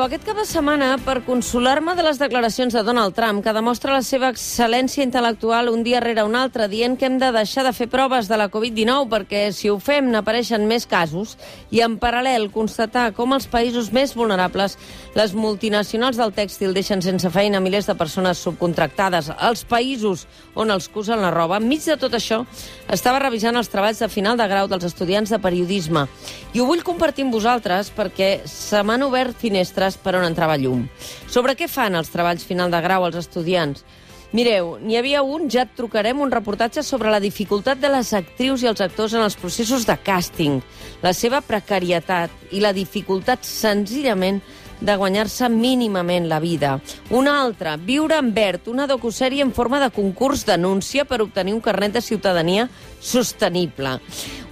Mireu, aquest cap de setmana, per consolar-me de les declaracions de Donald Trump, que demostra la seva excel·lència intel·lectual un dia rere un altre, dient que hem de deixar de fer proves de la Covid-19 perquè si ho fem n'apareixen més casos, i en paral·lel constatar com els països més vulnerables, les multinacionals del tèxtil deixen sense feina milers de persones subcontractades, als països on els cusen la roba, enmig de tot això, estava revisant els treballs de final de grau dels estudiants de periodisme. I ho vull compartir amb vosaltres perquè se m'han obert finestres per on entrava llum. Sobre què fan els treballs final de grau els estudiants? Mireu, n'hi havia un, ja et trucarem, un reportatge sobre la dificultat de les actrius i els actors en els processos de càsting, la seva precarietat i la dificultat senzillament de guanyar-se mínimament la vida. Una altra, Viure en verd, una docusèrie en forma de concurs d'anúncia per obtenir un carnet de ciutadania sostenible.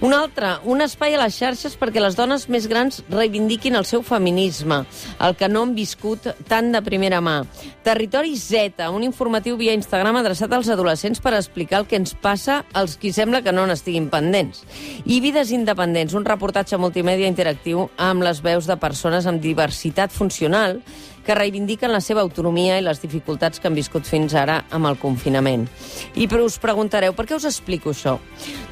Una altra, un espai a les xarxes perquè les dones més grans reivindiquin el seu feminisme, el que no han viscut tant de primera mà. Territori Z, un informatiu via Instagram adreçat als adolescents per explicar el que ens passa als qui sembla que no n'estiguin pendents. I Vides Independents, un reportatge multimèdia interactiu amb les veus de persones amb diversitat funcional que reivindiquen la seva autonomia i les dificultats que han viscut fins ara amb el confinament. I però us preguntareu, per què us explico això?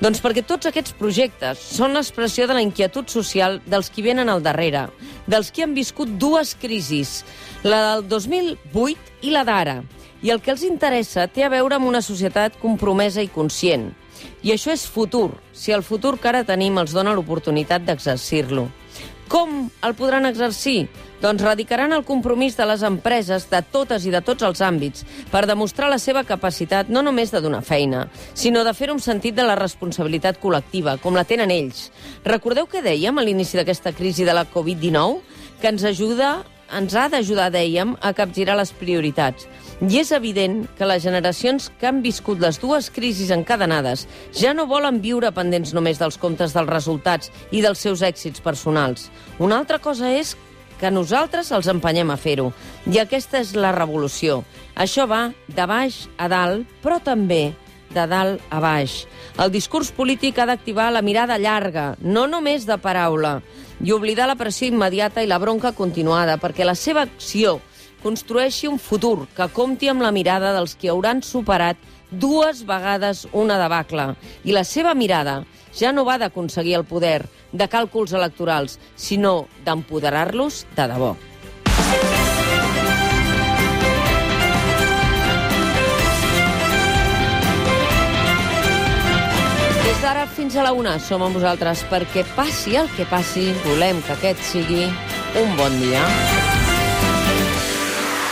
Doncs perquè tots aquests projectes són l'expressió de la inquietud social dels qui venen al darrere, dels qui han viscut dues crisis, la del 2008 i la d'ara. I el que els interessa té a veure amb una societat compromesa i conscient. I això és futur, si el futur que ara tenim els dona l'oportunitat d'exercir-lo. Com el podran exercir? Doncs radicaran el compromís de les empreses de totes i de tots els àmbits per demostrar la seva capacitat no només de donar feina, sinó de fer un sentit de la responsabilitat col·lectiva, com la tenen ells. Recordeu què dèiem a l'inici d'aquesta crisi de la Covid-19? Que ens ajuda ens ha d'ajudar, dèiem, a capgirar les prioritats. I és evident que les generacions que han viscut les dues crisis encadenades ja no volen viure pendents només dels comptes dels resultats i dels seus èxits personals. Una altra cosa és que nosaltres els empenyem a fer-ho. I aquesta és la revolució. Això va de baix a dalt, però també de dalt a baix. El discurs polític ha d'activar la mirada llarga, no només de paraula, i oblidar la pressió immediata i la bronca continuada, perquè la seva acció construeixi un futur que compti amb la mirada dels que hauran superat dues vegades una debacle. I la seva mirada ja no va d'aconseguir el poder, de càlculs electorals, sinó d'empoderar-los de debò. Des d'ara fins a la una som amb vosaltres perquè passi el que passi, volem que aquest sigui un bon dia.